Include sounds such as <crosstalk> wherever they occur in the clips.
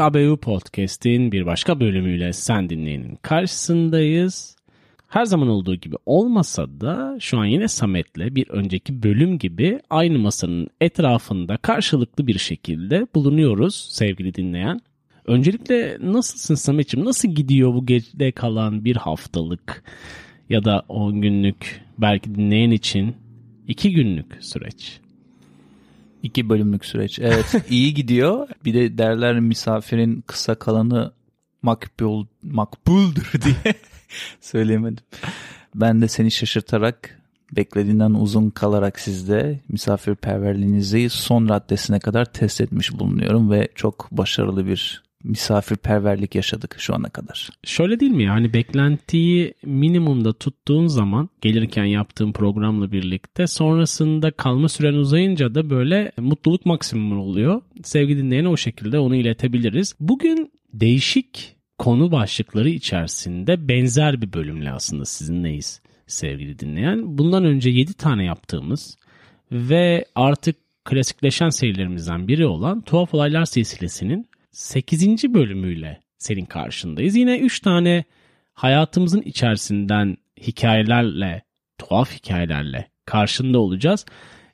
KBU Podcast'in bir başka bölümüyle sen dinleyenin karşısındayız. Her zaman olduğu gibi olmasa da şu an yine Samet'le bir önceki bölüm gibi aynı masanın etrafında karşılıklı bir şekilde bulunuyoruz sevgili dinleyen. Öncelikle nasılsın Samet'ciğim? Nasıl gidiyor bu geride kalan bir haftalık ya da 10 günlük belki dinleyen için 2 günlük süreç? İki bölümlük süreç. Evet <laughs> iyi gidiyor. Bir de derler misafirin kısa kalanı makbul makbuldür <laughs> diye söyleyemedim. Ben de seni şaşırtarak beklediğinden uzun kalarak sizde misafirperverliğinizi son raddesine kadar test etmiş bulunuyorum ve çok başarılı bir misafirperverlik yaşadık şu ana kadar. Şöyle değil mi yani beklentiyi minimumda tuttuğun zaman gelirken yaptığın programla birlikte sonrasında kalma süren uzayınca da böyle mutluluk maksimum oluyor. Sevgili dinleyene o şekilde onu iletebiliriz. Bugün değişik konu başlıkları içerisinde benzer bir bölümle aslında sizinleyiz sevgili dinleyen. Bundan önce 7 tane yaptığımız ve artık klasikleşen serilerimizden biri olan Tuhaf Olaylar silsilesinin 8. bölümüyle senin karşındayız. Yine 3 tane hayatımızın içerisinden hikayelerle, tuhaf hikayelerle karşında olacağız.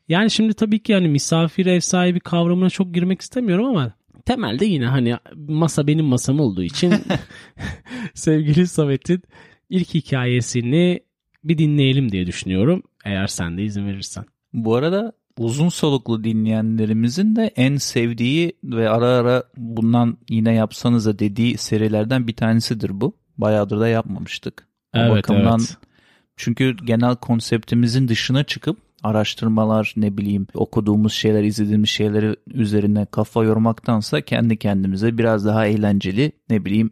Yani şimdi tabii ki yani misafir ev sahibi kavramına çok girmek istemiyorum ama temelde yine hani masa benim masam olduğu için <laughs> <laughs> sevgili Samet'in ilk hikayesini bir dinleyelim diye düşünüyorum. Eğer sen de izin verirsen. Bu arada uzun soluklu dinleyenlerimizin de en sevdiği ve ara ara bundan yine yapsanız da dediği serilerden bir tanesidir bu. Bayağıdır da yapmamıştık. O Evet, bakımdan evet. çünkü genel konseptimizin dışına çıkıp araştırmalar ne bileyim okuduğumuz şeyler izlediğimiz şeyleri üzerine kafa yormaktansa kendi kendimize biraz daha eğlenceli ne bileyim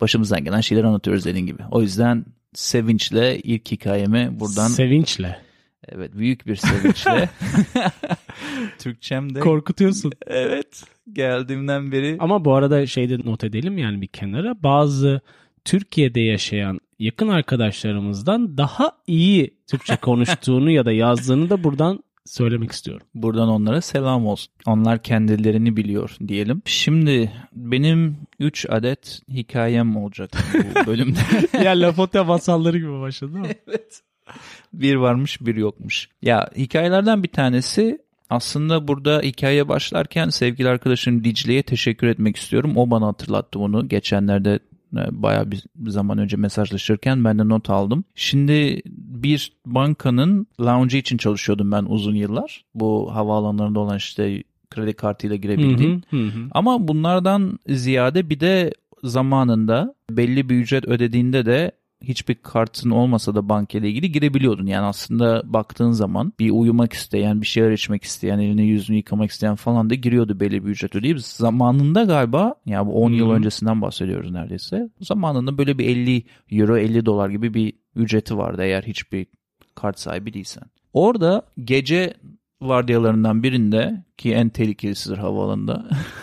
başımızdan gelen şeyler anlatıyoruz dediğin gibi. O yüzden sevinçle ilk hikayemi buradan Sevinçle. Evet büyük bir sevinçle <laughs> <laughs> Türkçem de Korkutuyorsun. evet geldiğimden beri Ama bu arada şeyde not edelim yani bir kenara bazı Türkiye'de yaşayan yakın arkadaşlarımızdan daha iyi Türkçe konuştuğunu ya da yazdığını da buradan söylemek istiyorum. Buradan onlara selam olsun. Onlar kendilerini biliyor diyelim. Şimdi benim 3 adet hikayem olacak bu bölümde. <laughs> ya Lafote masalları gibi başladı değil mi? evet. Bir varmış bir yokmuş. Ya hikayelerden bir tanesi aslında burada hikaye başlarken sevgili arkadaşım Dicle'ye teşekkür etmek istiyorum. O bana hatırlattı bunu. Geçenlerde e, bayağı bir zaman önce mesajlaşırken ben de not aldım. Şimdi bir bankanın lounge için çalışıyordum ben uzun yıllar. Bu havaalanlarında olan işte kredi kartıyla girebildiğim. Hı hı, hı hı. Ama bunlardan ziyade bir de zamanında belli bir ücret ödediğinde de hiçbir kartın olmasa da bankayla ilgili girebiliyordun. Yani aslında baktığın zaman bir uyumak isteyen, bir şeyler içmek isteyen, elini yüzünü yıkamak isteyen falan da giriyordu belli bir ücret ödeyip. Zamanında galiba ya bu 10 yıl Hı. öncesinden bahsediyoruz neredeyse. Zamanında böyle bir 50 euro 50 dolar gibi bir ücreti vardı eğer hiçbir kart sahibi değilsen. Orada gece vardiyalarından birinde ki en tehlikelisidir havaalanında <laughs>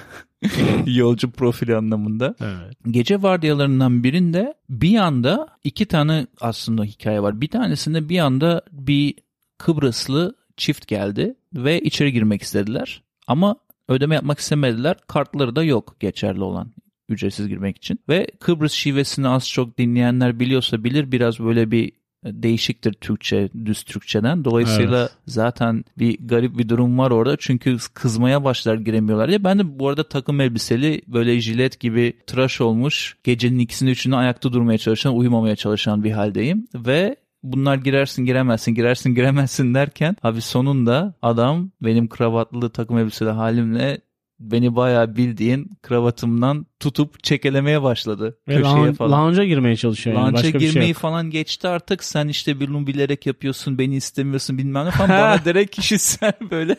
<laughs> yolcu profili anlamında. Evet. Gece vardiyalarından birinde bir anda iki tane aslında hikaye var. Bir tanesinde bir anda bir Kıbrıslı çift geldi ve içeri girmek istediler. Ama ödeme yapmak istemediler. Kartları da yok geçerli olan ücretsiz girmek için. Ve Kıbrıs şivesini az çok dinleyenler biliyorsa bilir biraz böyle bir değişiktir Türkçe, düz Türkçeden. Dolayısıyla Evet. zaten bir garip bir durum var orada. Çünkü kızmaya başlar giremiyorlar diye. Ben de bu arada takım elbiseli böyle jilet gibi tıraş olmuş gecenin ikisini üçünü ayakta durmaya çalışan, uyumamaya çalışan bir haldeyim. Ve bunlar girersin giremezsin girersin giremezsin derken abi sonunda adam benim kravatlı takım elbiseli halimle beni bayağı bildiğin kravatımdan tutup çekelemeye başladı. Ve köşeye lounge- falan. lounge'a girmeye çalışıyor. yani. Başka bir girmeyi şey yok. falan geçti artık. Sen işte bunu bilerek yapıyorsun, beni istemiyorsun bilmem ne falan. Bana <laughs> direkt kişisel böyle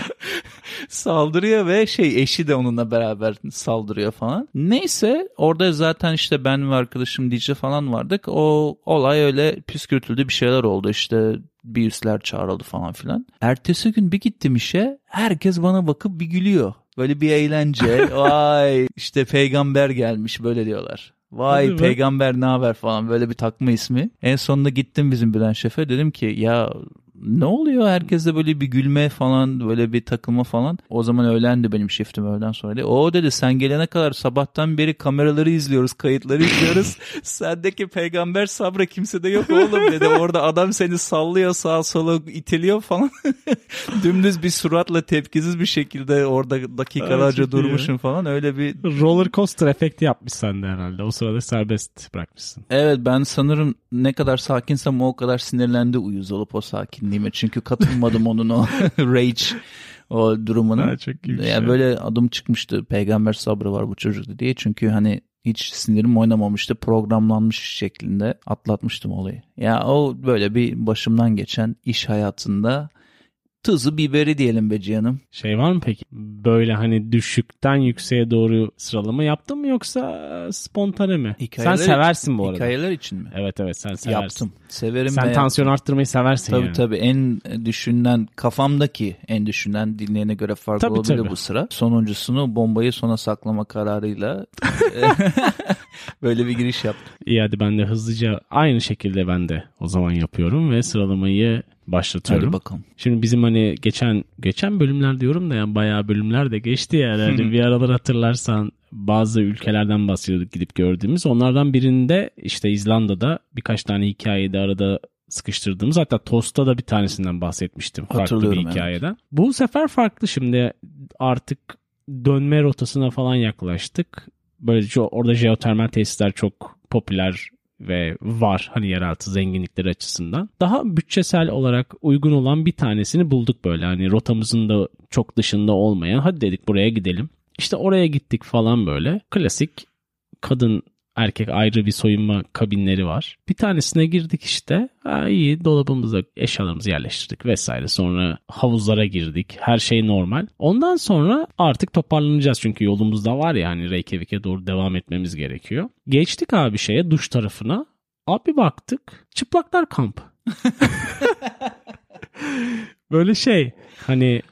<laughs> saldırıyor ve şey eşi de onunla beraber saldırıyor falan. Neyse orada zaten işte ben ve arkadaşım DJ falan vardık. O olay öyle püskürtüldü bir şeyler oldu işte bir üstler çağrıldı falan filan. Ertesi gün bir gittim işe herkes bana bakıp bir gülüyor. Böyle bir eğlence. <laughs> Vay işte peygamber gelmiş böyle diyorlar. Vay Hadi be. peygamber ne haber falan böyle bir takma ismi. En sonunda gittim bizim Bülent Şef'e dedim ki ya ne oluyor herkeste böyle bir gülme falan böyle bir takılma falan. O zaman öğlendi benim shiftim öğleden sonra. Dedi. O dedi sen gelene kadar sabahtan beri kameraları izliyoruz kayıtları izliyoruz. <laughs> Sendeki peygamber sabrı kimsede yok oğlum dedi. Orada adam seni sallıyor sağa sola itiliyor falan. <laughs> Dümdüz bir suratla tepkisiz bir şekilde orada dakikalarca iyi durmuşsun falan öyle bir Roller coaster efekti yapmış sende herhalde. O sırada serbest bırakmışsın. Evet ben sanırım ne kadar sakinsem o kadar sinirlendi uyuz olup o sakinliğime. Çünkü katılmadım onun o <laughs> rage o durumuna. Ha, çok iyi yani şey. böyle adım çıkmıştı peygamber sabrı var bu çocukta diye. Çünkü hani hiç sinirim oynamamıştı programlanmış şeklinde atlatmıştım olayı. Ya o böyle bir başımdan geçen iş hayatında tuzu biberi diyelim be canım. Şey var mı peki? Böyle hani düşükten yükseğe doğru sıralama yaptın mı yoksa spontane mi? Hikayeler sen seversin bu arada. Hikayeler için mi? Evet evet sen seversin. Yaptım. Severim Sen tansiyon arttırmayı seversin Tabii yani. tabii en düşünülen kafamdaki en düşünülen dinleyene göre farklı Tabii, olabilir tabii. bu sıra. Sonuncusunu bombayı sona saklama kararıyla <laughs> <laughs> böyle bir giriş yaptım. İyi hadi ben de hızlıca aynı şekilde ben de o zaman yapıyorum ve sıralamayı başlatıyorum. Hadi bakalım. Şimdi bizim hani geçen geçen bölümler diyorum da yani bayağı bölümler de geçti yani. Hani <laughs> bir aralar hatırlarsan bazı ülkelerden bahsediyorduk gidip gördüğümüz. Onlardan birinde işte İzlanda'da birkaç tane hikayeyi de arada sıkıştırdığımız hatta Toast'ta da bir tanesinden bahsetmiştim. Farklı bir Hatırlıyorum, evet. hikayeden. Bu sefer farklı şimdi artık dönme rotasına falan yaklaştık. Böylece orada jeotermal tesisler çok popüler ve var hani yeraltı zenginlikleri açısından. Daha bütçesel olarak uygun olan bir tanesini bulduk böyle hani rotamızın da çok dışında olmayan. Hadi dedik buraya gidelim. İşte oraya gittik falan böyle. Klasik kadın erkek ayrı bir soyunma kabinleri var. Bir tanesine girdik işte. Ha, iyi dolabımıza eşyalarımızı yerleştirdik vesaire. Sonra havuzlara girdik. Her şey normal. Ondan sonra artık toparlanacağız çünkü yolumuzda var ya hani Reykjavik'e doğru devam etmemiz gerekiyor. Geçtik abi şeye duş tarafına. Abi baktık çıplaklar kamp. <laughs> Böyle şey hani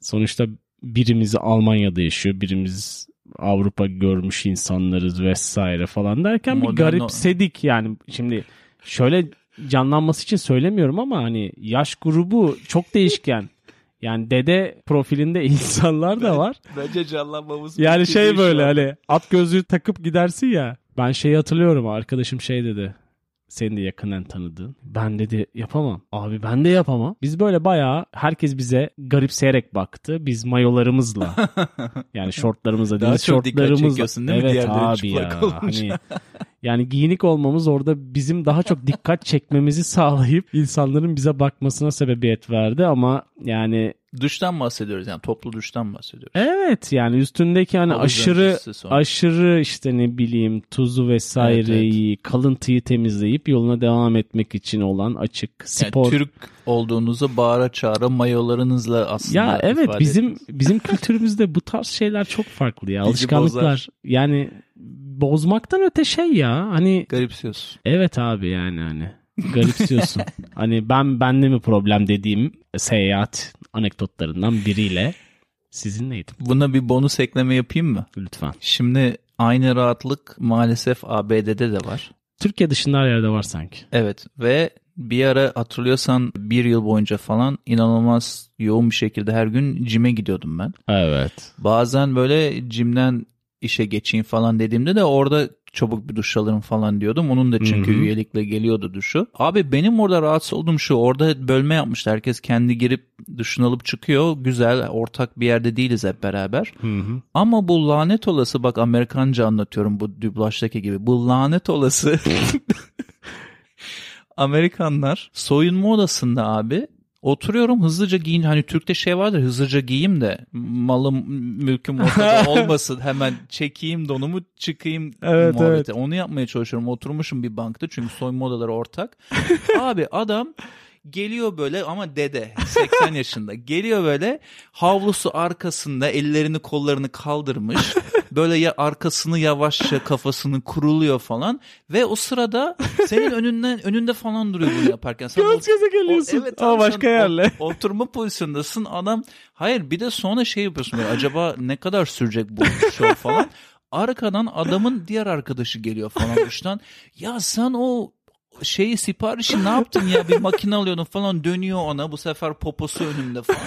sonuçta birimiz Almanya'da yaşıyor birimiz Avrupa görmüş insanlarız vesaire falan derken bir Modern- garipsedik yani şimdi şöyle canlanması için söylemiyorum ama hani yaş grubu çok değişken. Yani dede profilinde <laughs> insanlar da var. Bence canlanmamız Yani şey böyle hani at gözlüğü takıp gidersin ya. Ben şeyi hatırlıyorum arkadaşım şey dedi. Seni de yakından tanıdığın. Ben dedi yapamam. Abi ben de yapamam. Biz böyle bayağı herkes bize garipseyerek baktı. Biz mayolarımızla <laughs> yani şortlarımızla dikkat şortlarımızla. değil mi? Evet abi ya. Hani yani giyinik olmamız orada bizim daha çok dikkat çekmemizi sağlayıp insanların bize bakmasına sebebiyet verdi ama yani Duştan bahsediyoruz yani toplu duştan bahsediyoruz. Evet yani üstündeki hani Havuz aşırı aşırı işte ne bileyim tuzu vesaireyi kalıntıyı temizleyip yoluna devam etmek için olan açık Yani spor. Türk olduğunuzu bağıra çağıra mayolarınızla aslında ya evet bizim ettiniz. <laughs> bizim kültürümüzde bu tarz şeyler çok farklı ya. Bizi Alışkanlıklar bozar. yani bozmaktan öte şey ya. Hani garipsiyorsun. evet abi yani hani garipsiyorsun. <laughs> hani ben bende mi problem dediğim seyahat anekdotlarından biriyle sizinleydim. Buna bir bonus ekleme yapayım mı? Lütfen. Şimdi aynı rahatlık maalesef ABD'de de var. Türkiye dışında her yerde var sanki. Evet ve bir ara hatırlıyorsan bir yıl boyunca falan inanılmaz yoğun bir şekilde her gün cime gidiyordum ben. Evet. Bazen böyle cimden işe geçeyim falan dediğimde de orada çabuk bir duş alırım falan diyordum. Onun da çünkü Hı hı. üyelikle geliyordu duşu. Abi benim orada rahatsız olduğum şu orada bölme yapmışlar. Herkes kendi girip duşunu alıp çıkıyor. Güzel ortak bir yerde değiliz hep beraber. Hı hı. Ama bu lanet olası bak Amerikanca anlatıyorum bu dublajdaki gibi. Bu lanet olası <laughs> <laughs> Amerikanlar soyunma odasında abi oturuyorum hızlıca giyin. Hani Türk'te şey vardır hızlıca giyeyim de malım mülküm ortada <laughs> olmasın. Hemen çekeyim donumu çıkayım. Evet, muhabbeti. Onu yapmaya çalışıyorum. Oturmuşum bir bankta çünkü soyunma odaları ortak. <laughs> abi adam geliyor böyle ama dede 80 yaşında. Geliyor böyle havlusu arkasında ellerini kollarını kaldırmış böyle ya arkasını yavaşça kafasını kuruluyor falan ve o sırada senin önünden önünde falan duruyor bunu yaparken. Sen Göz göze geliyorsun. Ama abi, başka sen yerle. o- <laughs> oturma pozisyondasın adam hayır bir de sonra şey yapıyorsun böyle acaba ne kadar sürecek bu show falan. Arkadan adamın diğer arkadaşı geliyor falan duştan. Ya sen o şeyi siparişi ne yaptın ya bir makine alıyordun falan dönüyor ona bu sefer poposu önümde falan.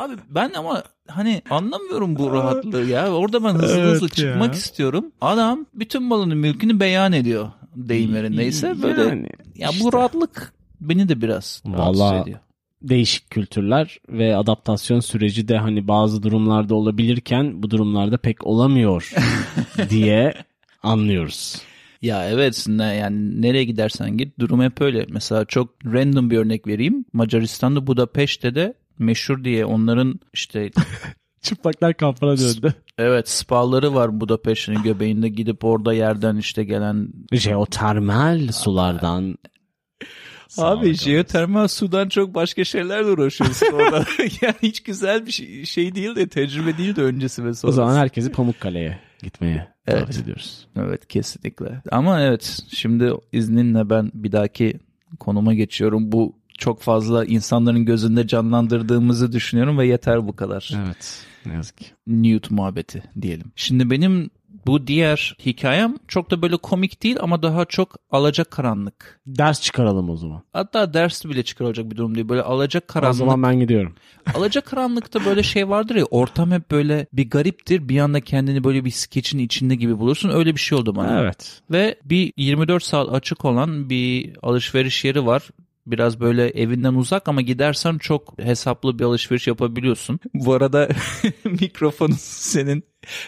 Abi ben ama hani anlamıyorum bu rahatlığı ya. Orada ben hızlı Evet hızlı çıkmak ya. istiyorum. Adam bütün malını mülkünü beyan ediyor deyim yerindeyse. Böyle Yani ya işte. bu rahatlık beni de biraz rahatsız Vallahi- ediyor. değişik kültürler ve adaptasyon süreci de hani bazı durumlarda olabilirken bu durumlarda pek olamıyor <laughs> diye anlıyoruz. Ya evet yani nereye gidersen git durum hep öyle. Mesela çok random bir örnek vereyim. Macaristan'da Budapeşte de meşhur diye onların işte <laughs> Çıplaklar kampına döndü. evet spaları var Budapeşte'nin göbeğinde gidip orada yerden işte gelen Jeotermal sulardan. Abi Sağlık jeotermal sudan çok başka şeylerle uğraşıyorsun orada. <laughs> <laughs> yani hiç güzel bir şey, şey değil de tecrübe değil de öncesi ve O sonrası. zaman herkesi Pamukkale'ye gitmeye Evet. davet ediyoruz. Evet kesinlikle. Ama evet şimdi izninle ben bir dahaki konuma geçiyorum. Bu çok fazla insanların gözünde canlandırdığımızı düşünüyorum ve yeter bu kadar. Evet. Ne yazık ki. Newt muhabbeti diyelim. Şimdi benim bu diğer hikayem çok da böyle komik değil ama daha çok alacakaranlık. Ders çıkaralım o zaman. Hatta ders bile çıkarılacak bir durum değil. Böyle O alacakaranlık. zaman ben gidiyorum. <laughs> Alacakaranlıkta böyle şey vardır ya ortam hep böyle bir gariptir. Bir anda kendini böyle bir skeçin içinde gibi bulursun. Öyle bir şey oldu bana. Evet. Ve bir 24 saat açık olan bir alışveriş yeri var. Biraz böyle evinden uzak ama gidersen çok hesaplı bir alışveriş yapabiliyorsun. <laughs> Bu arada <laughs> mikrofonun senin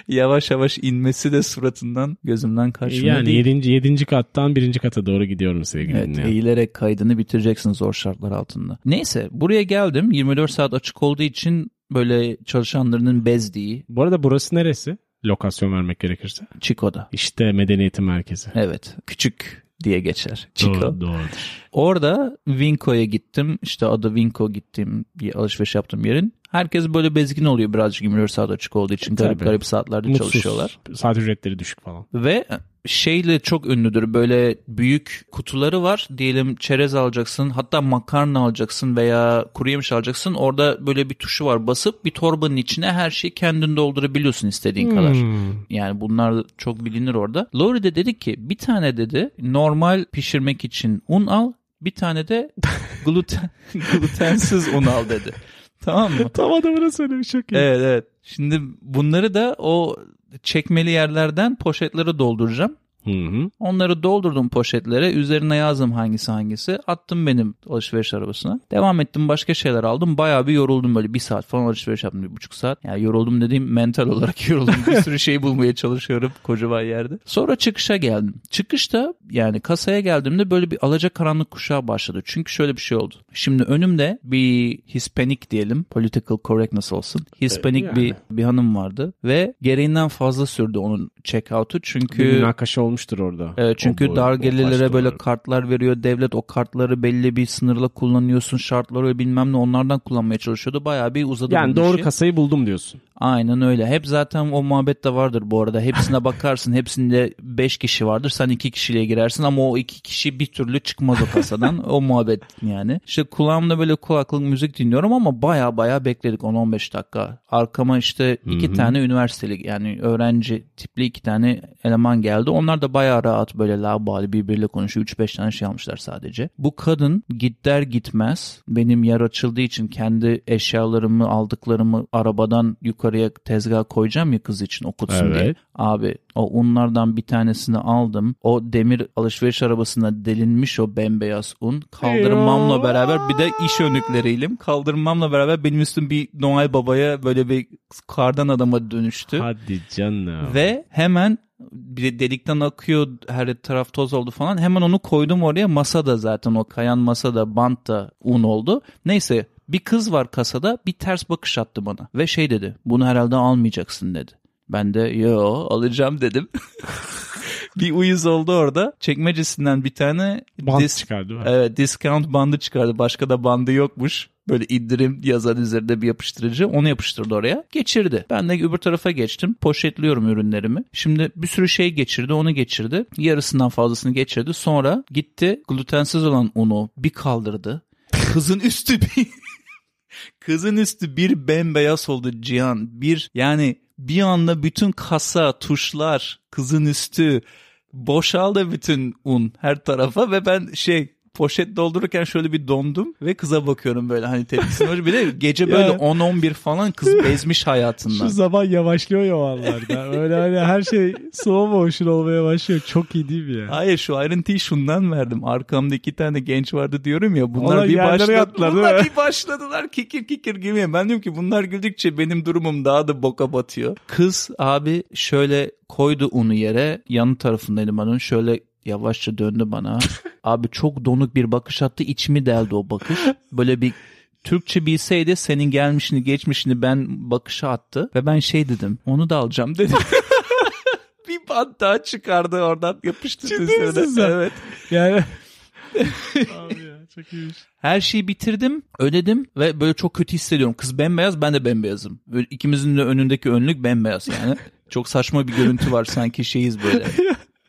yavaş yavaş inmesi de suratından gözümden kaçmıyor Yani değil. yedinci, yedinci kattan birinci kata doğru gidiyorum sevgili Evet, dinleyen. eğilerek kaydını bitireceksin zor şartlar altında. Neyse buraya geldim 24 saat açık olduğu için böyle çalışanlarının bezdiği Bu arada burası neresi? Lokasyon vermek gerekirse. Chico'da. İşte medeniyetin merkezi. Evet küçük diye geçer. Chico. Doğru, doğrudur. Orada Winco'ya gittim. İşte adı Winco gittiğim bir alışveriş yaptığım yerin. Herkes böyle bezgin oluyor birazcık 24 saat açık olduğu için. Garip Tabii. garip saatlerde Mutsuz. çalışıyorlar. Saat ücretleri düşük falan. Ve şeyle çok ünlüdür. Böyle büyük kutuları var. Diyelim çerez alacaksın. Hatta makarna alacaksın veya kuru yemiş alacaksın. Orada böyle bir tuşu var. Basıp bir torbanın içine her şeyi kendin doldurabiliyorsun istediğin kadar. Hmm. Yani bunlar çok bilinir orada. Lori de dedi ki bir tane dedi normal pişirmek için un al. Bir tane de <laughs> gluten, <laughs> glutensiz un al dedi. Tamam mı? Tam adamına söylemiş çok iyi. Evet evet. Şimdi bunları da o çekmeli yerlerden poşetlere dolduracağım. Hı hı. Onları doldurdum poşetlere. Üzerine yazdım hangisi hangisi. Attım benim alışveriş arabasına. Devam ettim başka şeyler aldım. Bayağı bir yoruldum böyle. Bir saat falan alışveriş yaptım. Bir buçuk saat. Yani yoruldum dediğim mental <laughs> olarak yoruldum. Bir sürü şey bulmaya çalışıyorum kocaman yerde. Sonra çıkışa geldim. Çıkışta yani kasaya geldiğimde böyle bir alacakaranlık kuşağı başladı. Çünkü şöyle bir şey oldu. Şimdi önümde bir Hispanic diyelim. Political correctness olsun. Hispanic Yani. bir, bir hanım vardı. Ve gereğinden fazla sürdü onun check-out'u. Çünkü Bir münakaşa olmuştur orada. Evet çünkü O dar gelirlere böyle kartlar veriyor devlet o kartları belli bir sınırla kullanıyorsun şartları bilmem ne onlardan kullanmaya çalışıyordu bayağı bir uzadı Yani doğru işi. kasayı buldum diyorsun. Aynen öyle hep zaten o muhabbet de vardır bu arada hepsine <laughs> bakarsın hepsinde 5 kişi vardır sen 2 kişiyle girersin ama o 2 kişi bir türlü çıkmaz o kasadan <laughs> o muhabbet yani. İşte kulağımda böyle kulaklık müzik dinliyorum ama baya baya bekledik 10-15 dakika. Arkama işte iki tane üniversiteli yani öğrenci tipli iki tane eleman geldi. Onlar da baya rahat böyle labali birbiriyle konuşuyor. 3-5 tane şey almışlar sadece. Bu kadın gider gitmez benim yer açıldığı için kendi eşyalarımı aldıklarımı arabadan yukarıya tezgaha koyacağım ya kız için okutsun diye. Evet. Abi o unlardan bir tanesini aldım. O demir alışveriş arabasına delinmiş o bembeyaz un. Kaldırmamla beraber bir de iş önlükleriyle kaldırmamla beraber benim üstüm bir Noel Baba'ya böyle bir kardan adama dönüştü. Hadi canım. Ve hemen bir delikten akıyor her taraf toz oldu falan. Hemen onu koydum oraya masada zaten o kayan masada bant da un oldu. Neyse bir kız var kasada bir ters bakış attı bana ve şey dedi bunu herhalde almayacaksın dedi. Ben de yo alacağım dedim. <laughs> bir uyuz oldu orada. Çekmecesinden bir tane Bant dis- çıkardı? Evet discount bandı çıkardı. Başka da bandı yokmuş. Böyle indirim yazan üzerinde bir yapıştırıcı. Onu yapıştırdı oraya. Geçirdi. Ben de öbür tarafa geçtim. Poşetliyorum ürünlerimi. Şimdi bir sürü şey geçirdi. Onu geçirdi. Yarısından fazlasını geçirdi. Sonra gitti glutensiz olan unu bir kaldırdı. Kızın üstü bir... <laughs> Kızın üstü bir bembeyaz oldu Cihan. Bir yani bir anda bütün kasa, tuşlar, kızın üstü Boşaldı bütün un her tarafa ve ben şey poşet doldururken şöyle bir dondum ve kıza bakıyorum böyle hani tepkisini. Bir de gece <laughs> böyle 10-11 falan kız bezmiş hayatından. Şu zaman yavaşlıyor ya anlarda. Öyle hani her şey slow motion olmaya başlıyor. Çok iyi değil mi ya? Hayır şu ayrıntıyı şundan verdim. Arkamda iki tane genç vardı diyorum ya. Bunlar bir başladı. yattılar, değil bunlar bir başladılar kikir kikir gülmeye. Ben diyorum ki bunlar güldükçe benim durumum daha da boka batıyor. Kız abi şöyle koydu unu yere. Yanı tarafındaydım ben onun. Şöyle yavaşça döndü bana. <laughs> abi çok donuk bir bakış attı. İçimi deldi o bakış. Böyle bir Türkçe bilseydi senin gelmişini geçmişini ben bakışa attı. Ve ben şey dedim onu da alacağım dedim. <laughs> bir bant daha çıkardı oradan yapıştırdı Ciddi? Evet. Yani... <laughs> Abi ya çok iyiymiş. Her şeyi bitirdim, ödedim ve böyle çok kötü hissediyorum. Kız bembeyaz, ben de bembeyazım. Böyle ikimizin de önündeki önlük bembeyaz yani. çok saçma bir görüntü var sanki şeyiz böyle.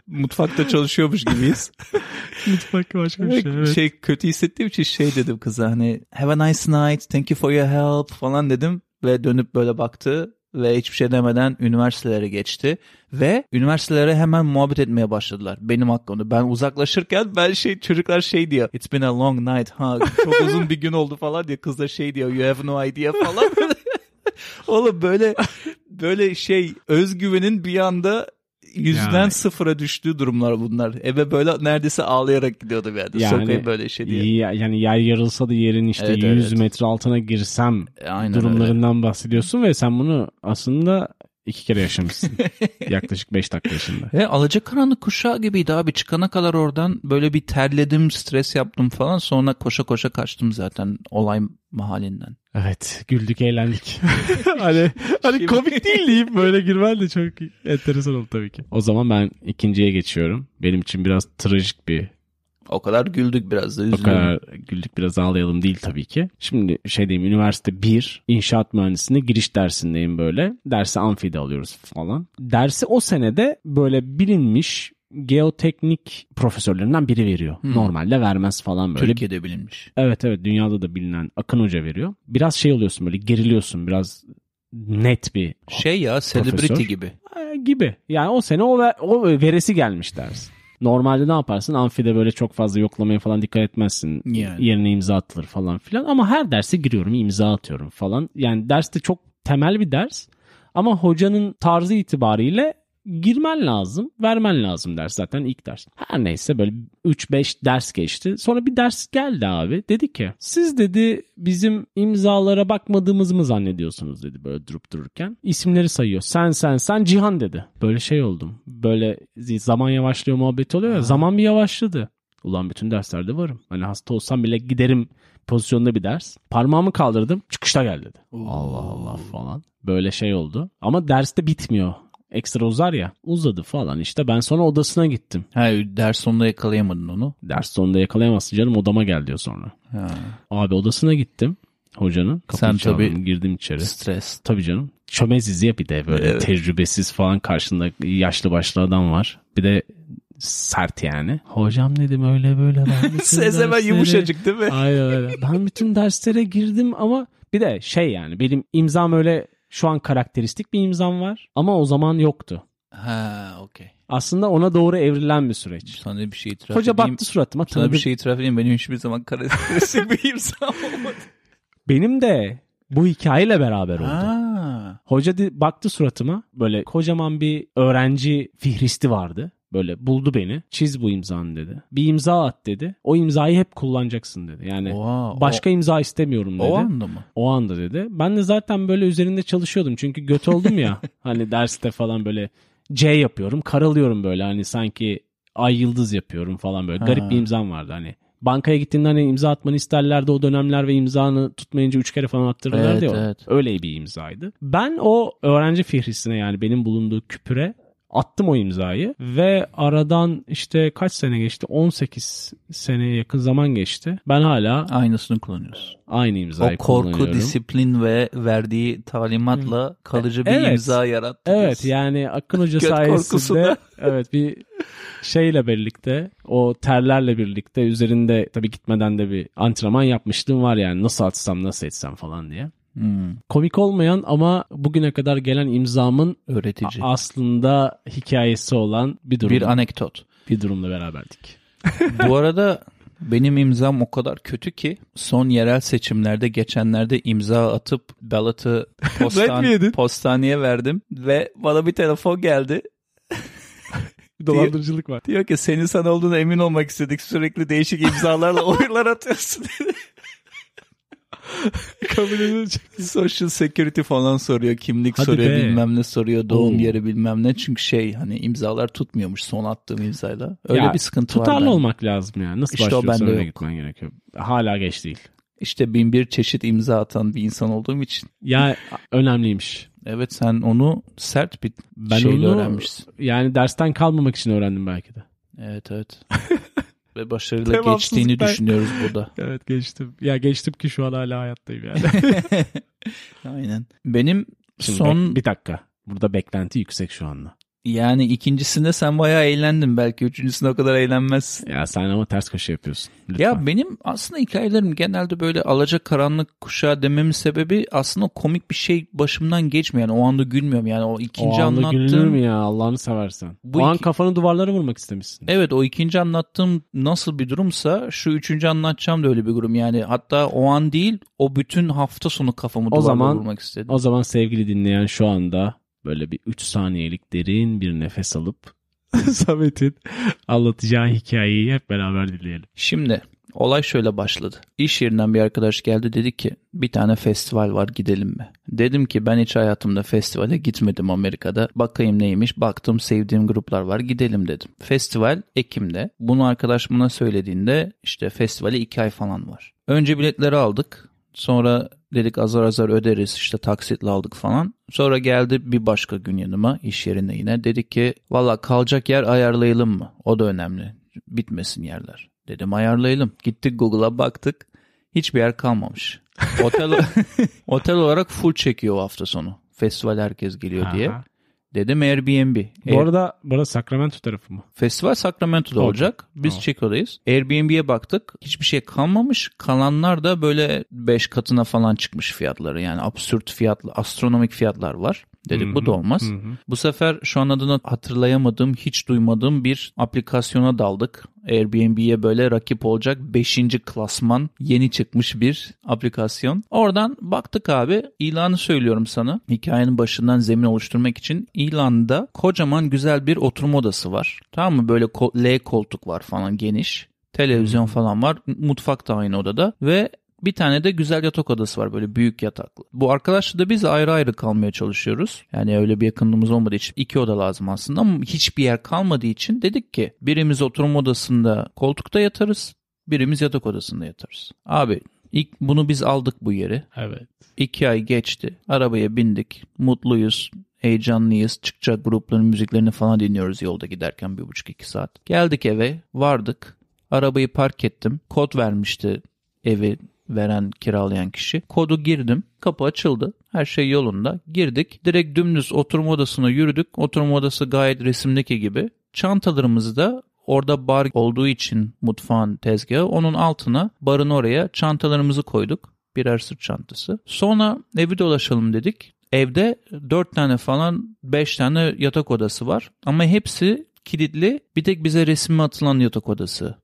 Mutfakta çalışıyormuş gibiyiz. <laughs> Mutfak başka bir şey. Evet. Şey kötü hissettiğim için şey dedim kıza hani have a nice night, thank you for your help falan dedim. Ve dönüp böyle baktı ve hiçbir şey demeden üniversitelere geçti. Ve üniversitelere hemen muhabbet etmeye başladılar. Benim hakkımda. Ben uzaklaşırken ben şey çocuklar şey diyor. It's been a long night. Ha çok <laughs> uzun bir gün oldu falan diye. Kız da şey diyor. You have no idea falan. <laughs> Oğlum böyle böyle şey özgüvenin bir anda yüzden Yani. sıfıra düştüğü durumlar bunlar. Eve böyle neredeyse ağlayarak gidiyordu bir yerde. Sokayım böyle şey diye. Ya- Yani yer yarılsa da yerin işte Evet, 100 evet. metre altına girsem Aynen öyle. durumlarından bahsediyorsun ve sen bunu aslında iki kere yaşamışsın. <laughs> Yaklaşık 5 dakika içinde. Ve alacakaranlık kuşağı gibiydi abi. Çıkana kadar oradan böyle bir terledim, stres yaptım falan. Sonra koşa koşa kaçtım zaten olay mahallinden. Evet güldük eğlendik. <laughs> hani hani Şimdi- komik değil deyip böyle girmen de çok enteresan oldu tabii ki. O zaman ben ikinciye geçiyorum. Benim için biraz trajik bir O kadar güldük biraz da O üzüldüm. kadar güldük biraz ağlayalım değil tabii ki. Şimdi şey diyeyim üniversite 1 inşaat mühendisliğine giriş dersindeyim böyle. Dersi amfide alıyoruz falan. Dersi o senede böyle bilinmiş geoteknik profesörlerinden biri veriyor. Normalde vermez falan böyle. Türkiye'de bilinmiş. Evet evet dünyada da bilinen Akın Hoca veriyor. Biraz şey oluyorsun böyle geriliyorsun biraz net bir Şey ya celebrity Profesör. gibi. e, gibi. Yani o sene o, ver- o veresi gelmiş ders. Normalde ne yaparsın? Amfide böyle çok fazla yoklamaya falan dikkat etmezsin. Yani. Yerine imza atılır falan filan. Ama her derse giriyorum imza atıyorum falan. Yani derste çok temel bir ders. Ama hocanın tarzı itibariyle girmen lazım, vermen lazım ders zaten ilk ders. Her neyse böyle 3-5 ders geçti. Sonra bir ders geldi abi. Dedi ki siz dedi bizim imzalara bakmadığımızı mı zannediyorsunuz dedi böyle durup dururken. İsimleri sayıyor. Sen sen sen Cihan dedi. Böyle şey oldum. Böyle zaman yavaşlıyor muhabbeti oluyor ya. Zaman bir yavaşladı. Ulan bütün derslerde varım. Hani hasta olsam bile giderim pozisyonda bir ders. Parmağımı kaldırdım. Çıkışta gel dedi. Allah Allah falan. Böyle şey oldu. Ama derste bitmiyor. Ekstra uzar ya. Uzadı falan işte. Ben sonra odasına gittim. Ha, ders sonunda yakalayamadın onu. Ders sonunda yakalayamazsın canım odama gel diyor sonra. Ha. Abi odasına gittim hocanın. Kapıyı Sen çaldım, tabii- girdim içeri. Stres. Tabii canım. Çömeziz ya bir de böyle Evet. tecrübesiz falan karşında yaşlı başlı adam var. Bir de sert yani. Hocam dedim öyle böyle ben bütün <laughs> Ses hemen derslere- yumuşacık değil mi? Aynen öyle. Ben bütün derslere girdim ama bir de şey yani benim imzam öyle şu an karakteristik bir imzam var ama o zaman yoktu. Ha okey. Aslında ona doğru evrilen bir süreç. Sana bir şey itiraf Hoca edeyim. baktı suratıma Sana tanıdı. bir şey itiraf edeyim. Benim hiçbir zaman karakteristik bir imzam olmadı. Benim de bu hikayeyle beraber oldu. Ha. Hoca baktı suratıma böyle kocaman bir öğrenci fihristi vardı. Böyle buldu beni. Çiz bu imzanı dedi. Bir imza at dedi. O imzayı hep kullanacaksın dedi. Yani Oha, başka imza istemiyorum o, dedi. o anda mı? O anda dedi. Ben de zaten böyle üzerinde çalışıyordum. Çünkü göt oldum ya. <laughs> hani derste falan böyle C yapıyorum. Karalıyorum böyle hani sanki ay yıldız yapıyorum falan böyle. Garip Ha. bir imzam vardı hani. Bankaya gittiğinde hani imza atmanı isterlerdi o dönemler ve imzanı tutmayınca üç kere falan attırırlardı Evet, ya. evet. Öyle bir imzaydı. Ben o öğrenci fihristine yani benim bulunduğu küpüre attım o imzayı ve aradan işte kaç sene geçti? 18 seneye yakın zaman geçti. Ben hala Aynısını kullanıyorsun. aynı O imzayı korku, kullanıyorum. disiplin ve verdiği talimatla kalıcı bir Evet. imza yarattı. Evet yani Akın <laughs> Hoca sayesinde evet bir şeyle birlikte o terlerle birlikte üzerinde tabii gitmeden de bir antrenman yapmışlığım var yani nasıl atsam nasıl etsem falan diye. Hmm. Komik olmayan ama bugüne kadar gelen imzamın Öğretici. aslında hikayesi olan bir durum. bir anekdot. bir durumla beraberdik. <laughs> Bu arada benim imzam o kadar kötü ki son yerel seçimlerde geçenlerde imza atıp ballot'ı <laughs> postan, postaneye verdim ve bana bir telefon geldi. <laughs> Dolandırıcılık var. Diyor ki senin sen olduğuna emin olmak istedik sürekli değişik imzalarla oylar atıyorsun. <laughs> Kabul edilecek. Social security falan soruyor, kimlik Hadi soruyor, be. bilmem ne soruyor, doğum Oo. yeri bilmem ne. Çünkü şey hani imzalar tutmuyormuş son attığım imzayla. Öyle Ya, bir sıkıntı var. Tutarlı olmak lazım yani. Nasıl İşte öyle yok. gitmen gerekiyor. Hala geç değil. İşte bin bir çeşit imza atan bir insan olduğum için. Ya önemliymiş. Evet sen onu sert bir Ben şeyle onu öğrenmişsin. yani dersten kalmamak için öğrendim belki de. Evet evet. <laughs> Ve başarıyla geçtiğini düşünüyoruz burada. <laughs> Evet geçtim. Ya geçtim ki şu an hala hayattayım yani. <laughs> Aynen. Benim Şimdi son bek- bir dakika. Burada beklenti yüksek şu anda. Yani ikincisinde sen bayağı eğlendin. Belki üçüncüsünde o kadar eğlenmez. Ya sen ama ters köşe yapıyorsun. Lütfen. Ya benim aslında hikayelerim genelde böyle alaca karanlık kuşağı dememin sebebi aslında komik bir şey başımdan geçmiyor. Yani o anda gülmüyorum. Yani o o ikinci anda gülünür anlattığım mü ya Allah'ını seversen. Bu o an iki- kafanı duvarlara vurmak istemişsin. Evet o ikinci anlattığım nasıl bir durumsa şu üçüncü anlatacağım da öyle bir durum. Yani hatta o an değil o bütün hafta sonu kafamı O duvarlara zaman- vurmak istedim. O zaman sevgili dinleyen şu anda böyle bir 3 saniyelik derin bir nefes alıp <laughs> Samet'in anlatacağı hikayeyi hep beraber dinleyelim. Şimdi olay şöyle başladı. İş yerinden bir arkadaş geldi dedi ki bir tane festival var gidelim mi? Dedim ki ben hiç hayatımda festivale gitmedim Amerika'da. Bakayım neymiş baktım sevdiğim gruplar var gidelim dedim. Festival Ekim'de. Bunu arkadaş bana söylediğinde işte festivale iki ay falan var. Önce biletleri aldık. Sonra dedik azar azar öderiz işte taksitle aldık falan. Sonra geldi bir başka gün yanıma iş yerinde yine. Dedik ki valla kalacak yer ayarlayalım mı? O da önemli. Bitmesin yerler. Dedim ayarlayalım. Gittik Google'a baktık. Hiçbir yer kalmamış. <laughs> Otel otel olarak full çekiyor hafta sonu. Festival herkes geliyor diye. Dedim Airbnb. Bu arada, bu arada Sacramento tarafı mı? Festival Sacramento'da Okey. olacak. Biz Tamam. Chico'dayız. Airbnb'ye baktık. Hiçbir şey kalmamış. Kalanlar da böyle 5 katına falan çıkmış fiyatları. Yani absürt fiyatlı, astronomik fiyatlar var. Dedik bu da olmaz. Hı hı. Bu sefer şu an adını hatırlayamadığım, hiç duymadığım bir aplikasyona daldık. Airbnb'ye böyle rakip olacak 5. klasman yeni çıkmış bir aplikasyon. Oradan baktık abi ilanı söylüyorum sana. Hikayenin başından zemin oluşturmak için ilanda kocaman güzel bir oturma odası var. Tamam mı? Böyle L koltuk var falan geniş. Televizyon falan var. Mutfak da aynı odada ve bir tane de güzel yatak odası var böyle büyük yataklı. Bu arkadaşla da biz ayrı ayrı kalmaya çalışıyoruz. Yani öyle bir yakınlığımız olmadığı için iki oda lazım aslında ama hiçbir yer kalmadığı için dedik ki birimiz oturma odasında koltukta yatarız, birimiz yatak odasında yatarız. Abi ilk bunu biz aldık bu yeri. Evet. İki ay geçti. Arabaya bindik. Mutluyuz. Heyecanlıyız. Çıkacak grupların müziklerini falan dinliyoruz yolda giderken bir buçuk iki saat. Geldik eve. Vardık. Arabayı park ettim. Kod vermişti evi veren kiralayan kişi. Kodu girdim. Kapı açıldı. Her şey yolunda. Girdik. Direkt dümdüz oturma odasına yürüdük. Oturma odası gayet resimdeki gibi. Çantalarımızı da orada bar olduğu için mutfağın tezgahı onun altına barın oraya çantalarımızı koyduk. Birer sırt çantası. Sonra evi dolaşalım dedik. Evde 4 tane falan 5 tane yatak odası var. Ama hepsi kilitli. Bir tek bize resmi atılan yatak odası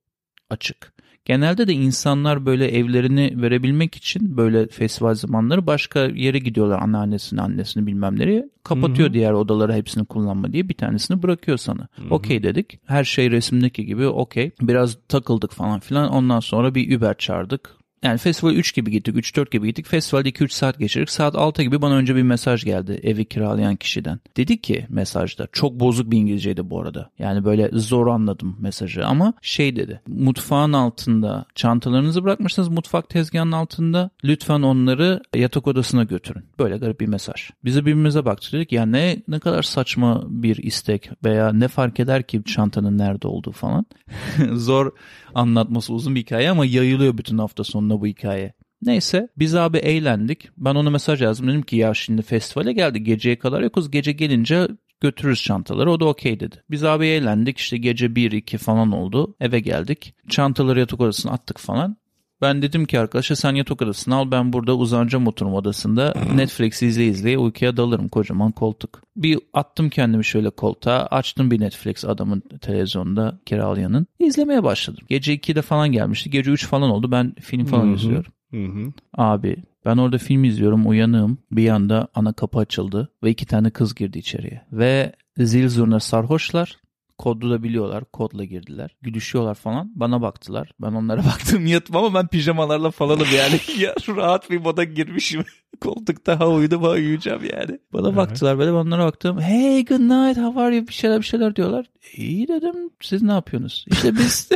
açık. Genelde de insanlar böyle evlerini verebilmek için böyle festival zamanları başka yere gidiyorlar anneannesini annesini bilmem nereye. Kapatıyor Hı hı. diğer odaları hepsini kullanma diye bir tanesini bırakıyor sana. Okey dedik. Her şey resimdeki gibi okey. Biraz takıldık falan filan. Ondan sonra bir Uber çağırdık. Yani festival 3 gibi gittik, 3-4 gibi gittik. Festivalde 2-3 saat geçirdik. Saat 6 gibi bana önce bir mesaj geldi evi kiralayan kişiden. Dedi ki mesajda, çok bozuk bir İngilizceydi bu arada. Yani böyle zor anladım mesajı ama şey dedi. Mutfağın altında çantalarınızı bırakmışsınız mutfak tezgahının altında. Lütfen onları yatak odasına götürün. Böyle garip bir mesaj. Biz de birbirimize baktık dedik ya ne ne kadar saçma bir istek veya ne fark eder ki çantanın nerede olduğu falan. <laughs> zor anlatması uzun bir hikaye ama yayılıyor bütün hafta sonuna bu hikaye. Neyse biz abi eğlendik. Ben ona mesaj yazdım. Dedim ki ya şimdi festivale geldi. Geceye kadar yokuz. Gece gelince götürürüz çantaları. O da okey dedi. Biz abi eğlendik. İşte gece 1-2 falan oldu. Eve geldik. Çantaları yatak odasına attık falan. Ben dedim ki arkadaşa sen yatak odasını al ben burada uzanacağım oturma odasında. Netflix izle izleye uykuya dalırım kocaman koltuk. Bir attım kendimi şöyle koltuğa açtım bir Netflix adamın televizyonda kiralayanın. İzlemeye başladım. Gece 2'de falan gelmişti. Gece 3 falan oldu ben film falan Hı hı. izliyorum. Hı hı. Abi ben orada film izliyorum uyanığım bir yanda ana kapı açıldı ve iki tane kız girdi içeriye. Ve zil zurna sarhoşlar kodu da biliyorlar kodla girdiler gülüşüyorlar falan bana baktılar ben onlara <laughs> baktım yattım ama ben pijamalarla falanım yani <laughs> ya rahat bir moda girmişim <laughs> koltukta ha uyudum ha uyuyacağım yani. Bana Evet. baktılar böyle ben onlara baktım hey good night how are you bir şeyler bir şeyler diyorlar. İyi dedim siz ne yapıyorsunuz? İşte biz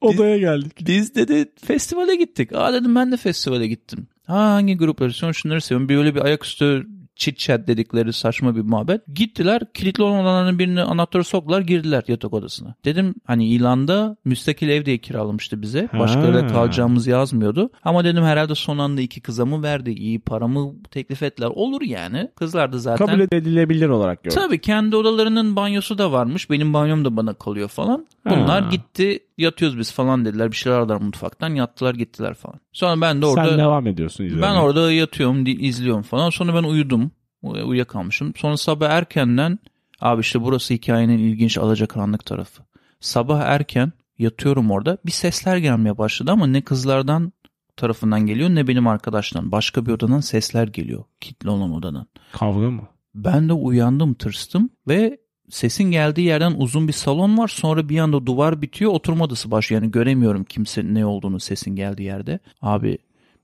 Odaya geldik. biz dedi festivale gittik. Aa dedim ben de festivale gittim. Ha hangi grupları son şunları seviyorum. Bir öyle bir ayaküstü chit chat dedikleri saçma bir muhabbet. Gittiler kilitli olan odaların birini anahtarı soktular girdiler yatak odasına. Dedim hani ilanda müstakil ev diye kiralamıştı bize. Başka Ha. yerde kalacağımız yazmıyordu. Ama dedim herhalde son anda iki kıza mı verdi? iyi paramı teklif ettiler. Olur yani. Kızlar da zaten. Kabul edilebilir olarak gördüm. Tabii kendi odalarının banyosu da varmış. Benim banyom da bana kalıyor falan. Bunlar Ha. gitti yatıyoruz biz falan dediler. Bir şeyler aldılar mutfaktan yattılar gittiler falan. Sonra ben de orada Sen devam ediyorsun izlemeye. ben orada yatıyorum izliyorum falan. Sonra ben uyudum. Uy- Uyuyakalmışım. Sonra sabah erkenden abi işte burası hikayenin ilginç alacakaranlık tarafı. Sabah erken yatıyorum orada. Bir sesler gelmeye başladı ama ne kızlardan tarafından geliyor ne benim arkadaştan. Başka bir odadan sesler geliyor. Kitli olan odadan. Kavga mı? Ben de uyandım tırstım ve sesin geldiği yerden uzun bir salon var. Sonra bir anda duvar bitiyor oturma odası başlıyor. Yani göremiyorum kimse ne olduğunu sesin geldiği yerde. Abi